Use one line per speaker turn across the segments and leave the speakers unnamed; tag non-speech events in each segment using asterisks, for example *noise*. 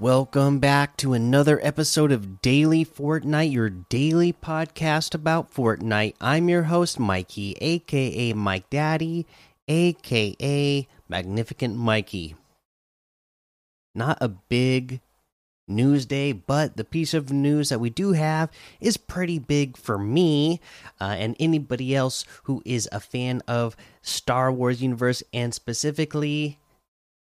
Welcome back to another episode of Daily Fortnite, your daily podcast about Fortnite. I'm your host, Mikey, aka Mike Daddy, aka Magnificent Mikey. Not a big news day, but the piece of news that we do have is pretty big for me uh, and anybody else who is a fan of Star Wars universe and specifically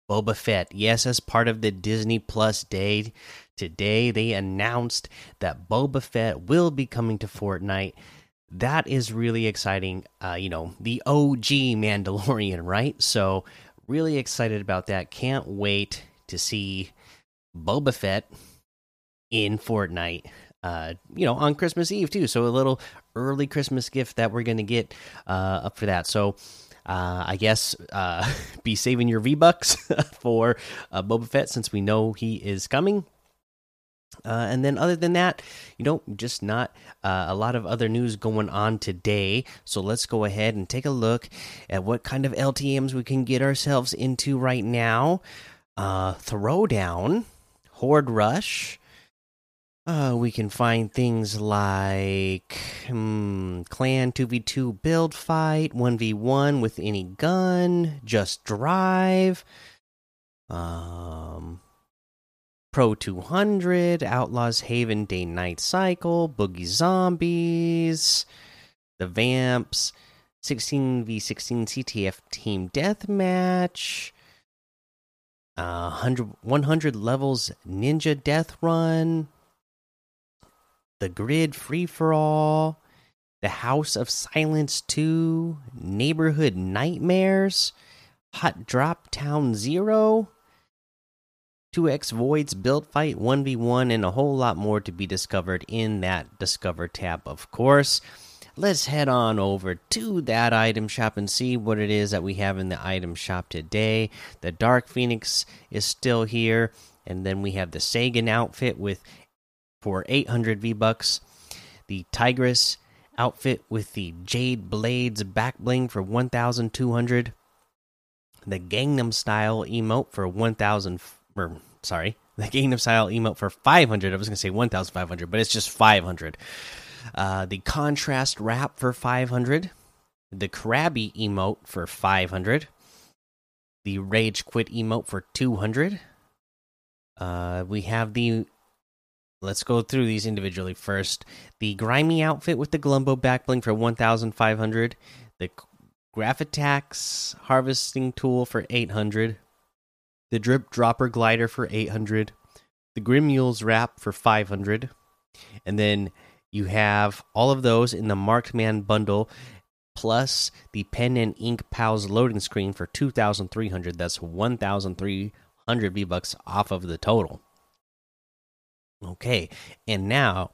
Boba Fett. Yes, as part of the Disney Plus day today, they announced that Boba Fett will be coming to Fortnite. That is really exciting. Uh, you know, the OG Mandalorian, *laughs* right? So, really excited about that. Can't wait to see Boba Fett in Fortnite. Uh, you know, on Christmas Eve too. So a little early Christmas gift that we're gonna get uh, up for that. So uh, I guess uh, *laughs* be saving your V Bucks *laughs* for uh, Boba Fett since we know he is coming. Uh, and then, other than that, you know, just not uh, a lot of other news going on today. So let's go ahead and take a look at what kind of LTMs we can get ourselves into right now. Uh, Throwdown, Horde Rush, uh, we can find things like hmm, clan 2v2 build fight, 1v1 with any gun, just drive, um, Pro 200, Outlaws Haven Day Night Cycle, Boogie Zombies, the Vamps, 16v16 CTF Team Deathmatch. Uh, 100, 100 levels Ninja Death Run, the Grid Free for All, The House of Silence 2, Neighborhood Nightmares, Hot Drop Town Zero, 2x Voids Build Fight 1v1, and a whole lot more to be discovered in that Discover tab, of course. Let's head on over to that item shop and see what it is that we have in the item shop today. The Dark Phoenix is still here, and then we have the Sagan outfit with for 800 V bucks. The Tigress outfit with the Jade Blades back bling for 1,200. The Gangnam Style emote for 1,000. Or sorry, *laughs* the Gangnam Style emote for 500. I was gonna say 1,500, but it's just 500. Uh, the Contrast Wrap for 500. The Krabby emote for 500. The Rage Quit emote for 200. Uh, we have the Let's go through these individually first. The grimy outfit with the Glumbo backbling for 1,500. The Graphitax harvesting tool for 800. The Drip Dropper glider for 800. The Grim Mules wrap for 500. And then you have all of those in the Marked Man bundle plus the pen and ink pals loading screen for 2300 that's 1300 v bucks off of the total Okay, and now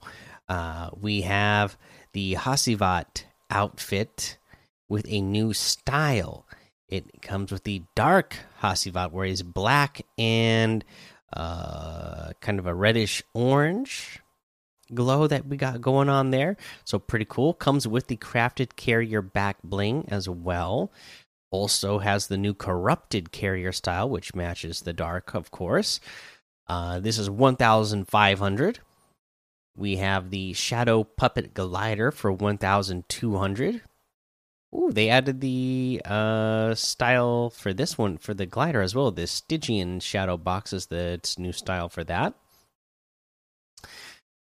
uh, we have the Hasivat outfit with a new style. It comes with the dark Hasivat, where he's black and uh, kind of a reddish orange glow that we got going on there. So pretty cool. Comes with the crafted carrier back bling as well. Also has the new corrupted carrier style, which matches the dark, of course. Uh, this is 1,500. We have the Shadow Puppet Glider for 1,200. Ooh, they added the uh, style for this one for the glider as well. The Stygian Shadow Box is the new style for that.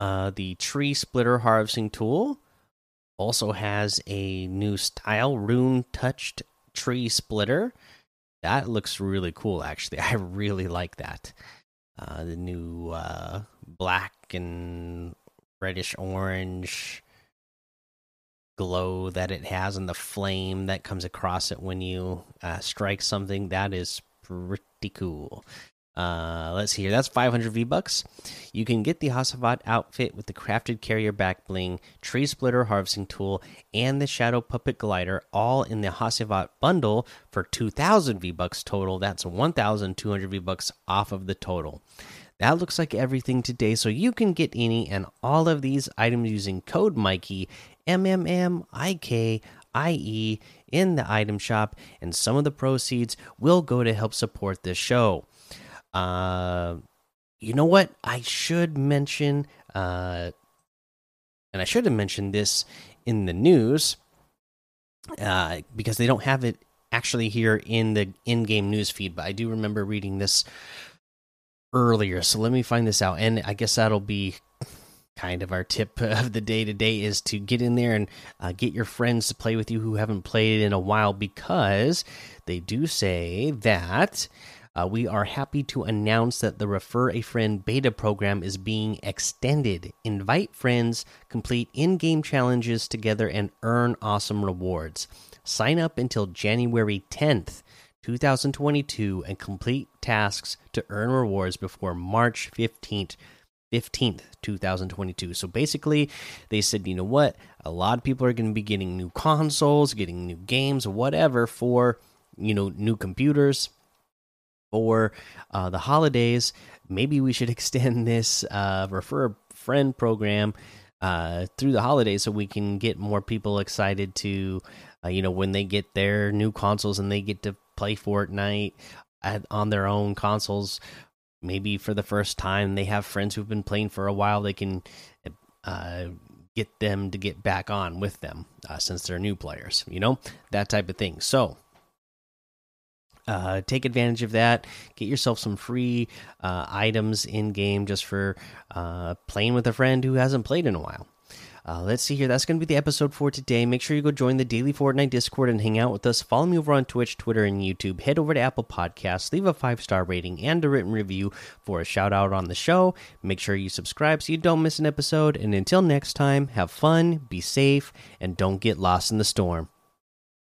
Uh, the Tree Splitter Harvesting Tool also has a new style, Rune Touched Tree Splitter. That looks really cool, actually. *laughs* I really like that. Uh, the new uh, black and reddish orange glow that it has and the flame that comes across it when you uh, strike something that is pretty cool uh, let's see here. That's 500 V bucks. You can get the Hasavat outfit with the crafted carrier back bling, tree splitter harvesting tool, and the shadow puppet glider, all in the Hasavat bundle for 2,000 V bucks total. That's 1,200 V bucks off of the total. That looks like everything today. So you can get any and all of these items using code Mikey M M M I K I E in the item shop, and some of the proceeds will go to help support this show. Uh, you know what? I should mention, uh, and I should have mentioned this in the news uh, because they don't have it actually here in the in-game news feed. But I do remember reading this earlier, so let me find this out. And I guess that'll be kind of our tip *laughs* of the day today is to get in there and uh, get your friends to play with you who haven't played in a while because they do say that uh, we are happy to announce that the Refer a Friend beta program is being extended. Invite friends, complete in game challenges together, and earn awesome rewards. Sign up until January 10th, 2022, and complete tasks to earn rewards before March 15th. 15th, 2022. So basically, they said, you know what? A lot of people are going to be getting new consoles, getting new games, whatever for, you know, new computers for uh, the holidays. Maybe we should *laughs* extend this uh, refer a friend program uh, through the holidays so we can get more people excited to, uh, you know, when they get their new consoles and they get to play Fortnite at, on their own consoles. Maybe for the first time, they have friends who've been playing for a while. They can uh, get them to get back on with them uh, since they're new players, you know, that type of thing. So, uh, take advantage of that. Get yourself some free uh, items in game just for uh, playing with a friend who hasn't played in a while. Uh, let's see here. That's going to be the episode for today. Make sure you go join the daily Fortnite Discord and hang out with us. Follow me over on Twitch, Twitter, and YouTube. Head over to Apple Podcasts, leave a five star rating and a written review for a shout out on the show. Make sure you subscribe so you don't miss an episode. And until next time, have fun, be safe, and don't get lost in the storm.